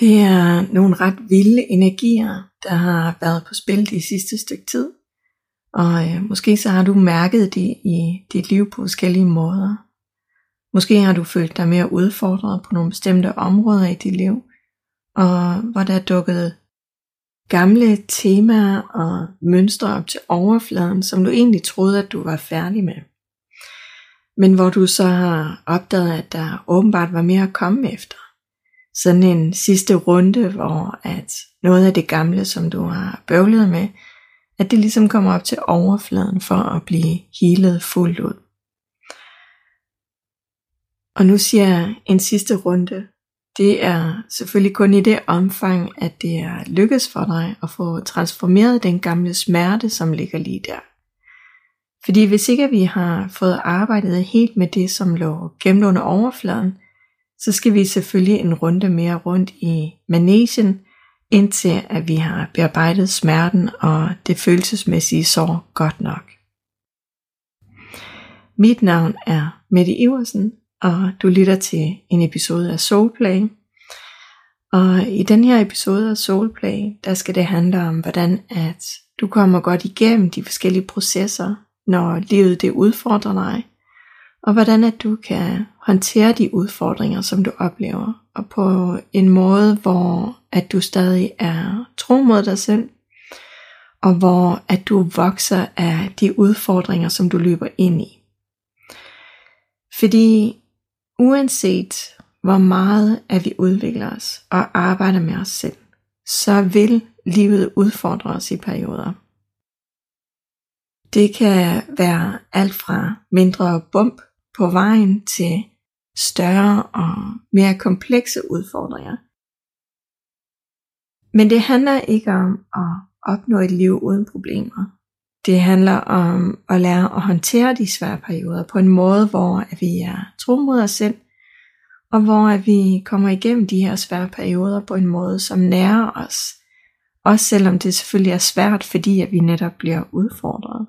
Det er nogle ret vilde energier, der har været på spil de sidste stykke tid. Og øh, måske så har du mærket det i dit liv på forskellige måder. Måske har du følt dig mere udfordret på nogle bestemte områder i dit liv, og hvor der er dukket gamle temaer og mønstre op til overfladen, som du egentlig troede, at du var færdig med. Men hvor du så har opdaget, at der åbenbart var mere at komme efter sådan en sidste runde, hvor at noget af det gamle, som du har bøvlet med, at det ligesom kommer op til overfladen for at blive healet fuldt ud. Og nu siger jeg en sidste runde. Det er selvfølgelig kun i det omfang, at det er lykkes for dig at få transformeret den gamle smerte, som ligger lige der. Fordi hvis ikke vi har fået arbejdet helt med det, som lå gemt under overfladen, så skal vi selvfølgelig en runde mere rundt i manesien, indtil at vi har bearbejdet smerten og det følelsesmæssige sår godt nok. Mit navn er Mette Iversen, og du lytter til en episode af Soulplay. Og i den her episode af Soulplay, der skal det handle om, hvordan at du kommer godt igennem de forskellige processer, når livet det udfordrer dig, og hvordan at du kan håndtere de udfordringer, som du oplever, og på en måde, hvor at du stadig er tro mod dig selv, og hvor at du vokser af de udfordringer, som du løber ind i. Fordi uanset hvor meget at vi udvikler os og arbejder med os selv, så vil livet udfordre os i perioder. Det kan være alt fra mindre bump på vejen til større og mere komplekse udfordringer. Men det handler ikke om at opnå et liv uden problemer. Det handler om at lære at håndtere de svære perioder på en måde, hvor vi er tro mod os selv, og hvor vi kommer igennem de her svære perioder på en måde, som nærer os. Også selvom det selvfølgelig er svært, fordi at vi netop bliver udfordret.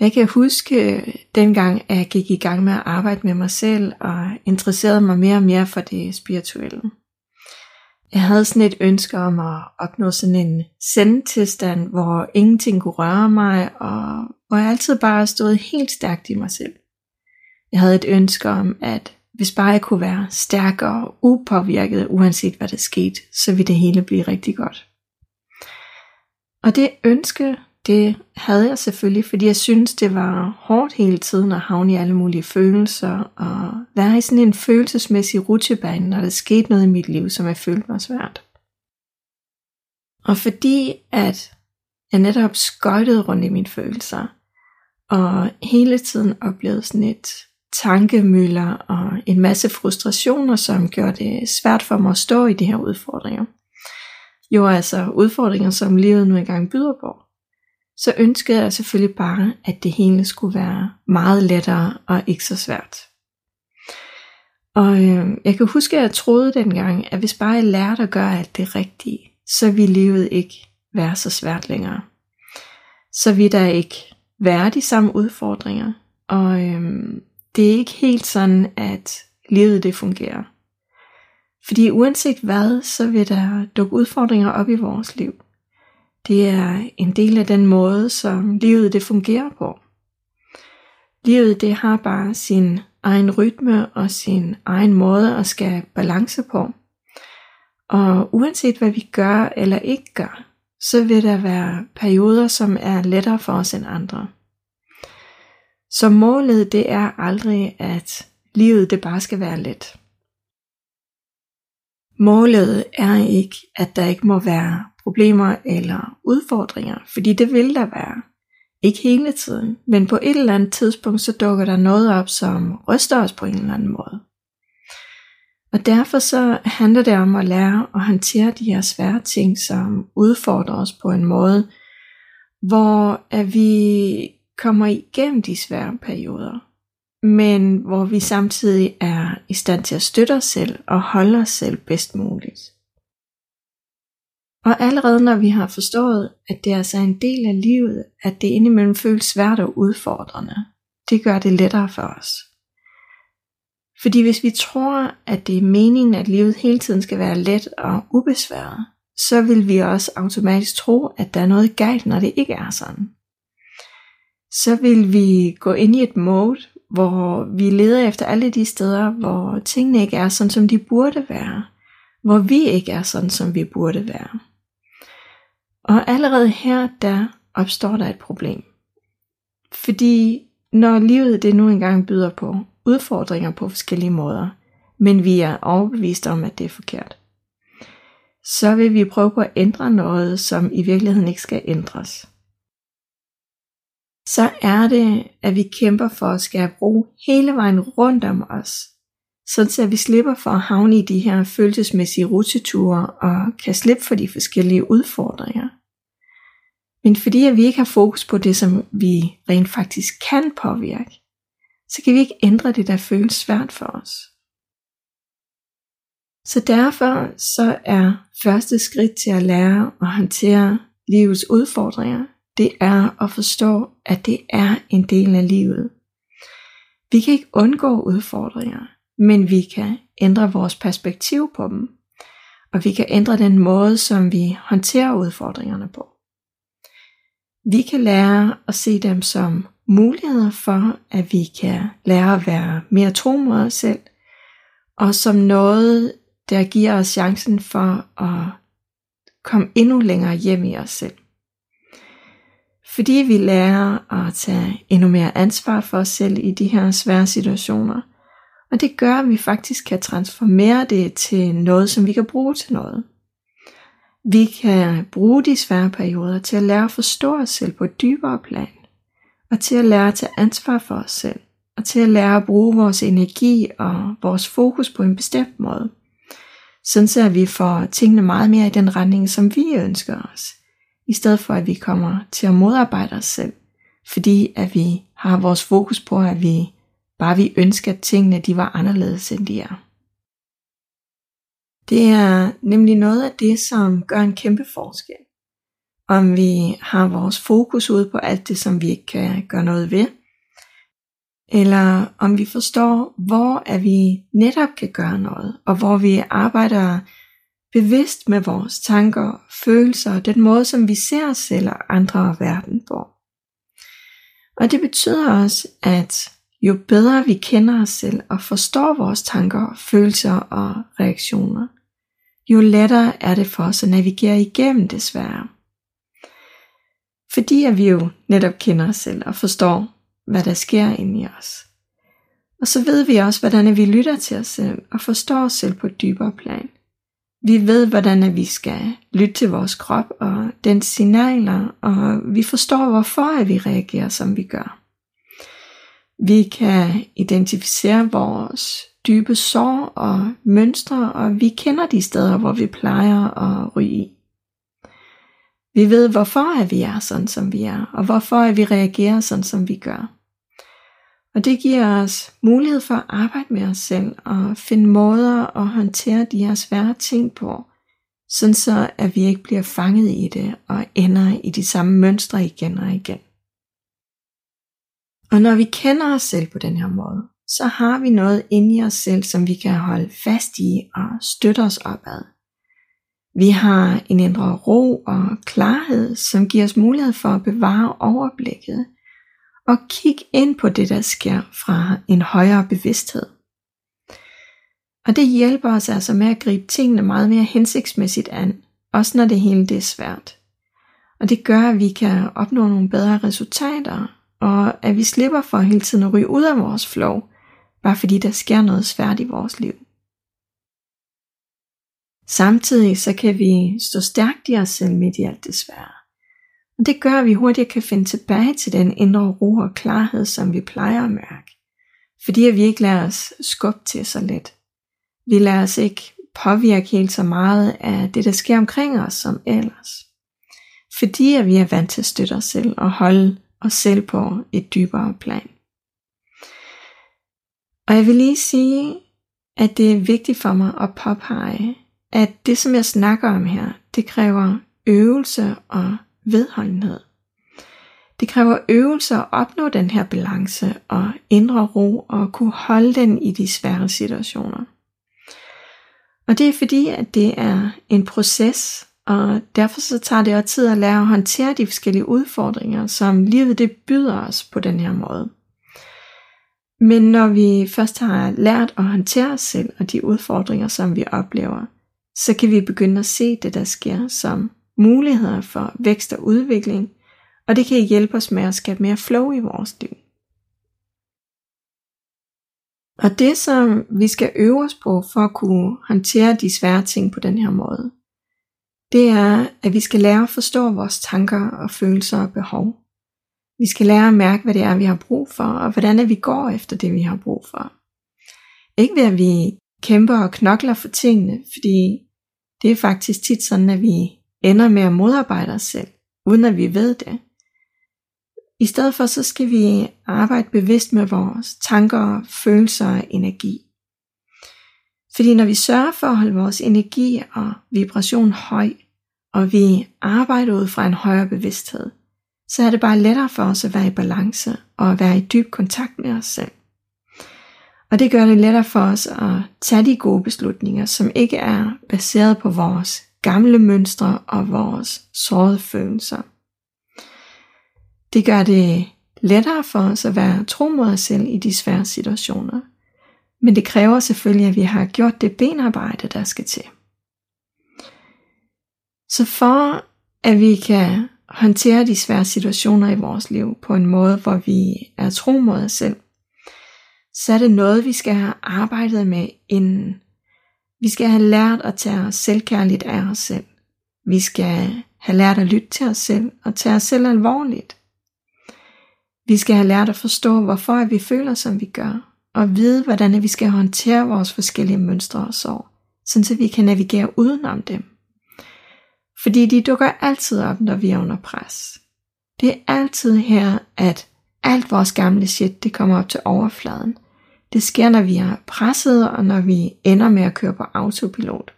Jeg kan huske dengang, at jeg gik i gang med at arbejde med mig selv og interesserede mig mere og mere for det spirituelle. Jeg havde sådan et ønske om at opnå sådan en sendtilstand, hvor ingenting kunne røre mig, og hvor jeg altid bare stod helt stærkt i mig selv. Jeg havde et ønske om, at hvis bare jeg kunne være stærk og upåvirket, uanset hvad der skete, så ville det hele blive rigtig godt. Og det ønske det havde jeg selvfølgelig, fordi jeg synes, det var hårdt hele tiden at havne i alle mulige følelser, og være i sådan en følelsesmæssig rutsjebane, når der skete noget i mit liv, som jeg følte var svært. Og fordi at jeg netop skøjtede rundt i mine følelser, og hele tiden oplevede sådan et tankemøller og en masse frustrationer, som gjorde det svært for mig at stå i de her udfordringer. Jo altså udfordringer, som livet nu engang byder på så ønskede jeg selvfølgelig bare, at det hele skulle være meget lettere og ikke så svært. Og øh, jeg kan huske, at jeg troede dengang, at hvis bare jeg lærte at gøre alt det rigtige, så ville livet ikke være så svært længere. Så ville der ikke være de samme udfordringer. Og øh, det er ikke helt sådan, at livet det fungerer. Fordi uanset hvad, så vil der dukke udfordringer op i vores liv. Det er en del af den måde, som livet det fungerer på. Livet det har bare sin egen rytme og sin egen måde at skabe balance på. Og uanset hvad vi gør eller ikke gør, så vil der være perioder, som er lettere for os end andre. Så målet det er aldrig, at livet det bare skal være let. Målet er ikke, at der ikke må være problemer eller udfordringer, fordi det vil der være. Ikke hele tiden, men på et eller andet tidspunkt, så dukker der noget op, som ryster os på en eller anden måde. Og derfor så handler det om at lære at håndtere de her svære ting, som udfordrer os på en måde, hvor at vi kommer igennem de svære perioder, men hvor vi samtidig er i stand til at støtte os selv og holde os selv bedst muligt. Og allerede når vi har forstået, at det altså er en del af livet, at det indimellem føles svært og udfordrende, det gør det lettere for os. Fordi hvis vi tror, at det er meningen, at livet hele tiden skal være let og ubesværet, så vil vi også automatisk tro, at der er noget galt, når det ikke er sådan. Så vil vi gå ind i et mode, hvor vi leder efter alle de steder, hvor tingene ikke er sådan, som de burde være. Hvor vi ikke er sådan, som vi burde være. Og allerede her, der opstår der et problem. Fordi når livet det nu engang byder på udfordringer på forskellige måder, men vi er overbevist om, at det er forkert, så vil vi prøve på at ændre noget, som i virkeligheden ikke skal ændres. Så er det, at vi kæmper for at skabe ro hele vejen rundt om os, sådan så vi slipper for at havne i de her følelsesmæssige ruteture og kan slippe for de forskellige udfordringer. Men fordi at vi ikke har fokus på det, som vi rent faktisk kan påvirke, så kan vi ikke ændre det, der føles svært for os. Så derfor så er første skridt til at lære at håndtere livets udfordringer, det er at forstå, at det er en del af livet. Vi kan ikke undgå udfordringer, men vi kan ændre vores perspektiv på dem, og vi kan ændre den måde, som vi håndterer udfordringerne på. Vi kan lære at se dem som muligheder for, at vi kan lære at være mere tro mod os selv, og som noget, der giver os chancen for at komme endnu længere hjem i os selv. Fordi vi lærer at tage endnu mere ansvar for os selv i de her svære situationer, og det gør, at vi faktisk kan transformere det til noget, som vi kan bruge til noget. Vi kan bruge de svære perioder til at lære at forstå os selv på et dybere plan, og til at lære at tage ansvar for os selv, og til at lære at bruge vores energi og vores fokus på en bestemt måde, sådan så vi får tingene meget mere i den retning, som vi ønsker os, i stedet for at vi kommer til at modarbejde os selv, fordi at vi har vores fokus på, at vi bare vi ønsker, at tingene de var anderledes, end de er. Det er nemlig noget af det, som gør en kæmpe forskel. Om vi har vores fokus ud på alt det, som vi ikke kan gøre noget ved, eller om vi forstår, hvor er vi netop kan gøre noget, og hvor vi arbejder bevidst med vores tanker, følelser og den måde, som vi ser os selv og andre og verden på. Og det betyder også, at jo bedre vi kender os selv og forstår vores tanker, følelser og reaktioner, jo lettere er det for os at navigere igennem det svære. Fordi at vi jo netop kender os selv og forstår, hvad der sker inde i os. Og så ved vi også, hvordan vi lytter til os selv og forstår os selv på et dybere plan. Vi ved, hvordan vi skal lytte til vores krop og dens signaler, og vi forstår, hvorfor vi reagerer, som vi gør. Vi kan identificere vores dybe sår og mønstre, og vi kender de steder, hvor vi plejer at ryge i. Vi ved, hvorfor er vi er sådan, som vi er, og hvorfor er vi reagerer sådan, som vi gør. Og det giver os mulighed for at arbejde med os selv og finde måder at håndtere de her svære ting på, sådan så at vi ikke bliver fanget i det og ender i de samme mønstre igen og igen. Og når vi kender os selv på den her måde, så har vi noget inde i os selv, som vi kan holde fast i og støtte os opad. Vi har en indre ro og klarhed, som giver os mulighed for at bevare overblikket og kigge ind på det, der sker fra en højere bevidsthed. Og det hjælper os altså med at gribe tingene meget mere hensigtsmæssigt an, også når det hele det er svært. Og det gør, at vi kan opnå nogle bedre resultater, og at vi slipper for hele tiden at ryge ud af vores flow, bare fordi der sker noget svært i vores liv. Samtidig så kan vi stå stærkt i os selv midt i alt det svære. Og det gør, at vi hurtigere kan finde tilbage til den indre ro og klarhed, som vi plejer at mærke. Fordi vi ikke lader os skubbe til så let. Vi lader os ikke påvirke helt så meget af det, der sker omkring os som ellers. Fordi at vi er vant til at støtte os selv og holde og selv på et dybere plan. Og jeg vil lige sige, at det er vigtigt for mig at påpege, at det som jeg snakker om her, det kræver øvelse og vedholdenhed. Det kræver øvelse at opnå den her balance og indre ro og kunne holde den i de svære situationer. Og det er fordi, at det er en proces, og derfor så tager det også tid at lære at håndtere de forskellige udfordringer, som livet det byder os på den her måde. Men når vi først har lært at håndtere os selv og de udfordringer, som vi oplever, så kan vi begynde at se det, der sker, som muligheder for vækst og udvikling, og det kan hjælpe os med at skabe mere flow i vores liv. Og det, som vi skal øve os på for at kunne håndtere de svære ting på den her måde, det er, at vi skal lære at forstå vores tanker og følelser og behov. Vi skal lære at mærke, hvad det er, vi har brug for, og hvordan er vi går efter det, vi har brug for. Ikke ved, at vi kæmper og knokler for tingene, fordi det er faktisk tit sådan, at vi ender med at modarbejde os selv, uden at vi ved det. I stedet for så skal vi arbejde bevidst med vores tanker, følelser og energi. Fordi når vi sørger for at holde vores energi og vibration høj, og vi arbejder ud fra en højere bevidsthed, så er det bare lettere for os at være i balance og at være i dyb kontakt med os selv. Og det gør det lettere for os at tage de gode beslutninger, som ikke er baseret på vores gamle mønstre og vores sårede følelser. Det gør det lettere for os at være tro mod os selv i de svære situationer. Men det kræver selvfølgelig, at vi har gjort det benarbejde, der skal til. Så for at vi kan håndtere de svære situationer i vores liv på en måde, hvor vi er tro mod os selv, så er det noget, vi skal have arbejdet med inden. Vi skal have lært at tage os selvkærligt af os selv. Vi skal have lært at lytte til os selv og tage os selv alvorligt. Vi skal have lært at forstå, hvorfor vi føler, som vi gør, og vide, hvordan vi skal håndtere vores forskellige mønstre og sorg, så vi kan navigere udenom dem. Fordi de dukker altid op, når vi er under pres. Det er altid her, at alt vores gamle shit, det kommer op til overfladen. Det sker, når vi er presset, og når vi ender med at køre på autopilot.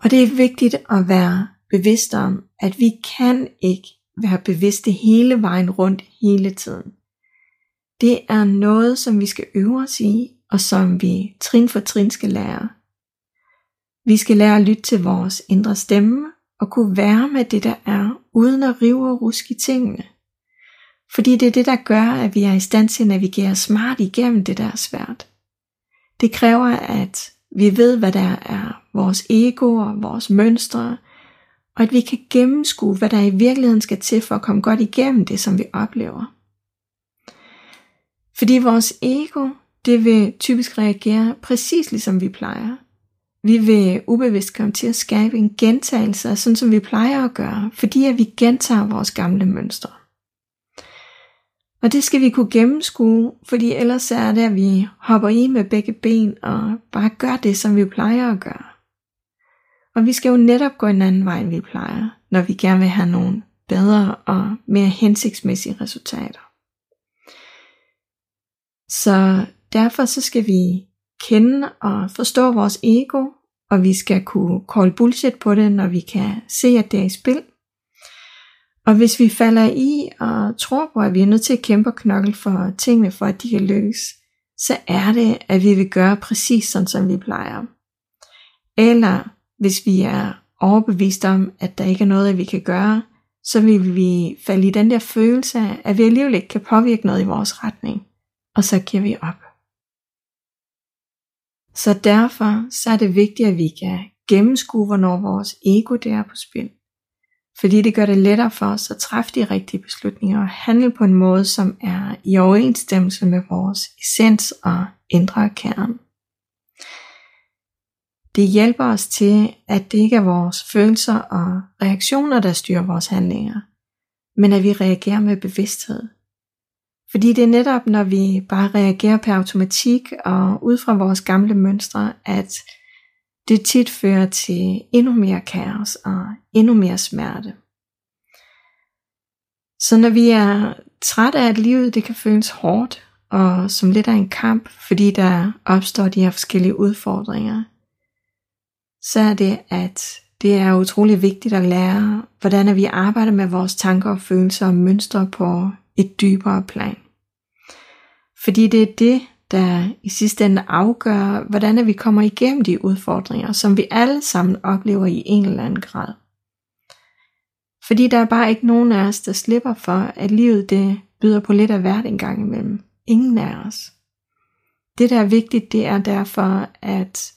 Og det er vigtigt at være bevidst om, at vi kan ikke være bevidste hele vejen rundt hele tiden. Det er noget, som vi skal øve os i, og som vi trin for trin skal lære. Vi skal lære at lytte til vores indre stemme, og kunne være med det, der er, uden at rive og ruske i tingene. Fordi det er det, der gør, at vi er i stand til at navigere smart igennem det, der er svært. Det kræver, at vi ved, hvad der er vores egoer, vores mønstre, og at vi kan gennemskue, hvad der i virkeligheden skal til for at komme godt igennem det, som vi oplever. Fordi vores ego, det vil typisk reagere præcis ligesom vi plejer. Vi vil ubevidst komme til at skabe en gentagelse af sådan, som vi plejer at gøre, fordi at vi gentager vores gamle mønstre. Og det skal vi kunne gennemskue, fordi ellers er det, at vi hopper i med begge ben og bare gør det, som vi plejer at gøre. Og vi skal jo netop gå en anden vej, end vi plejer, når vi gerne vil have nogle bedre og mere hensigtsmæssige resultater. Så derfor så skal vi kende og forstå vores ego, og vi skal kunne call bullshit på det, når vi kan se, at det er i spil. Og hvis vi falder i og tror på, at vi er nødt til at kæmpe og knokle for tingene, for at de kan lykkes, så er det, at vi vil gøre præcis sådan, som vi plejer. Eller hvis vi er overbevist om, at der ikke er noget, at vi kan gøre, så vil vi falde i den der følelse af, at vi alligevel ikke kan påvirke noget i vores retning. Og så giver vi op. Så derfor så er det vigtigt, at vi kan gennemskue, hvornår vores ego det er på spil. Fordi det gør det lettere for os at træffe de rigtige beslutninger og handle på en måde, som er i overensstemmelse med vores essens og indre kerne. Det hjælper os til, at det ikke er vores følelser og reaktioner, der styrer vores handlinger, men at vi reagerer med bevidsthed. Fordi det er netop, når vi bare reagerer på automatik og ud fra vores gamle mønstre, at det tit fører til endnu mere kaos og endnu mere smerte. Så når vi er trætte af, at livet det kan føles hårdt og som lidt af en kamp, fordi der opstår de her forskellige udfordringer, så er det, at det er utrolig vigtigt at lære, hvordan vi arbejder med vores tanker og følelser og mønstre på et dybere plan. Fordi det er det, der i sidste ende afgør, hvordan vi kommer igennem de udfordringer, som vi alle sammen oplever i en eller anden grad. Fordi der er bare ikke nogen af os, der slipper for, at livet det byder på lidt af hvert en gang imellem. Ingen af os. Det, der er vigtigt, det er derfor, at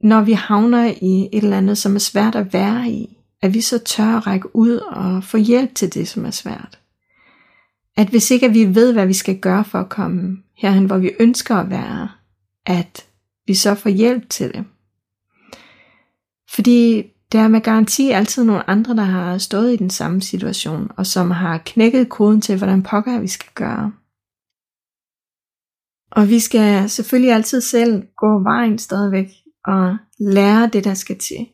når vi havner i et eller andet, som er svært at være i, at vi så tør at række ud og få hjælp til det, som er svært. At hvis ikke at vi ved, hvad vi skal gøre for at komme herhen, hvor vi ønsker at være, at vi så får hjælp til det. Fordi der er med garanti altid nogle andre, der har stået i den samme situation, og som har knækket koden til, hvordan pokker vi skal gøre. Og vi skal selvfølgelig altid selv gå vejen stadigvæk og lære det, der skal til.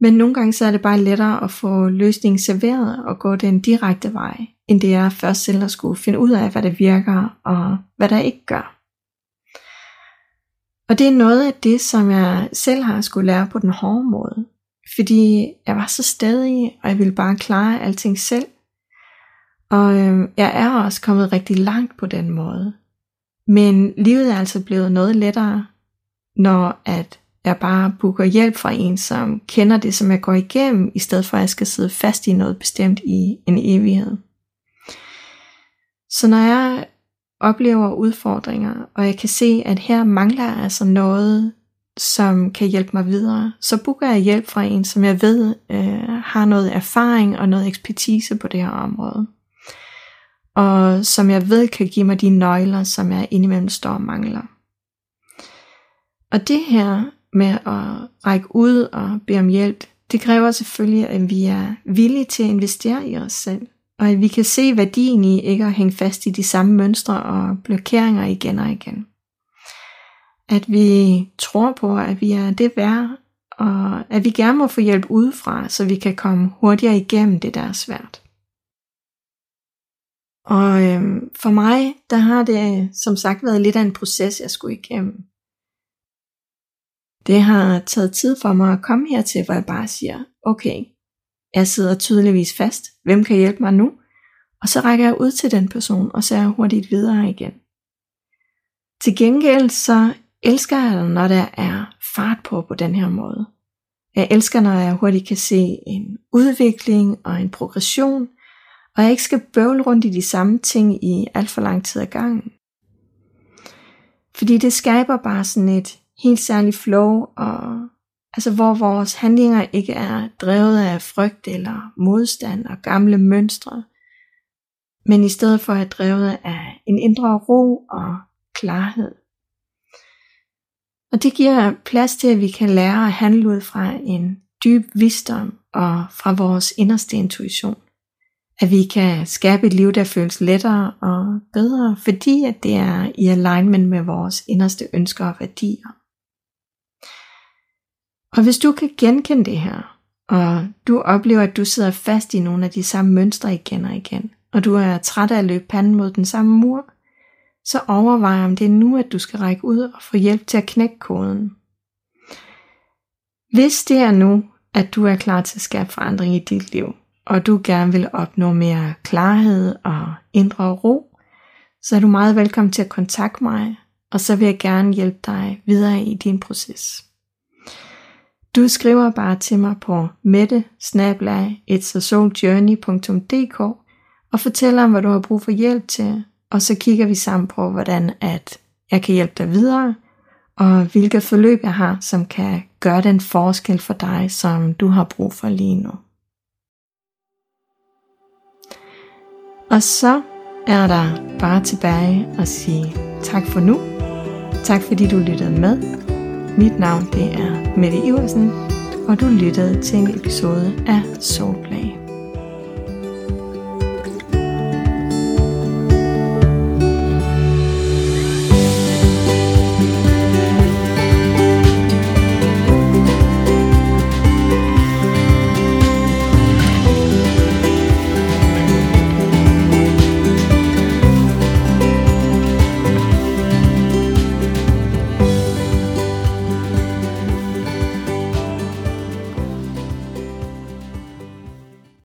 Men nogle gange så er det bare lettere at få løsningen serveret og gå den direkte vej, end det er først selv at skulle finde ud af, hvad der virker og hvad der ikke gør. Og det er noget af det, som jeg selv har skulle lære på den hårde måde. Fordi jeg var så stadig, og jeg ville bare klare alting selv. Og øh, jeg er også kommet rigtig langt på den måde. Men livet er altså blevet noget lettere, når at jeg bare booker hjælp fra en, som kender det, som jeg går igennem, i stedet for at jeg skal sidde fast i noget bestemt i en evighed. Så når jeg oplever udfordringer, og jeg kan se, at her mangler jeg altså noget, som kan hjælpe mig videre, så booker jeg hjælp fra en, som jeg ved øh, har noget erfaring og noget ekspertise på det her område. Og som jeg ved kan give mig de nøgler, som jeg indimellem står og mangler. Og det her med at række ud og bede om hjælp, det kræver selvfølgelig, at vi er villige til at investere i os selv, og at vi kan se værdien i ikke at hænge fast i de samme mønstre og blokeringer igen og igen. At vi tror på, at vi er det værd, og at vi gerne må få hjælp udefra, så vi kan komme hurtigere igennem det, der er svært. Og øhm, for mig, der har det øh, som sagt været lidt af en proces, jeg skulle igennem. Det har taget tid for mig at komme hertil, hvor jeg bare siger, okay, jeg sidder tydeligvis fast, hvem kan hjælpe mig nu? Og så rækker jeg ud til den person, og så er jeg hurtigt videre igen. Til gengæld så elsker jeg, når der er fart på på den her måde. Jeg elsker, når jeg hurtigt kan se en udvikling og en progression, og jeg ikke skal bøvle rundt i de samme ting i alt for lang tid ad gangen. Fordi det skaber bare sådan et helt særligt flow, og altså hvor vores handlinger ikke er drevet af frygt eller modstand og gamle mønstre, men i stedet for er drevet af en indre ro og klarhed. Og det giver plads til, at vi kan lære at handle ud fra en dyb visdom og fra vores inderste intuition. At vi kan skabe et liv, der føles lettere og bedre, fordi at det er i alignment med vores inderste ønsker og værdier. Og hvis du kan genkende det her, og du oplever, at du sidder fast i nogle af de samme mønstre igen og igen, og du er træt af at løbe panden mod den samme mur, så overvej om det er nu, at du skal række ud og få hjælp til at knække koden. Hvis det er nu, at du er klar til at skabe forandring i dit liv, og du gerne vil opnå mere klarhed og indre ro, så er du meget velkommen til at kontakte mig, og så vil jeg gerne hjælpe dig videre i din proces. Du skriver bare til mig på mette og fortæller om, hvad du har brug for hjælp til, og så kigger vi sammen på, hvordan at jeg kan hjælpe dig videre, og hvilke forløb jeg har, som kan gøre den forskel for dig, som du har brug for lige nu. Og så er der bare tilbage at sige tak for nu. Tak fordi du lyttede med. Mit navn det er Mette Iversen, og du lyttede til en episode af Soul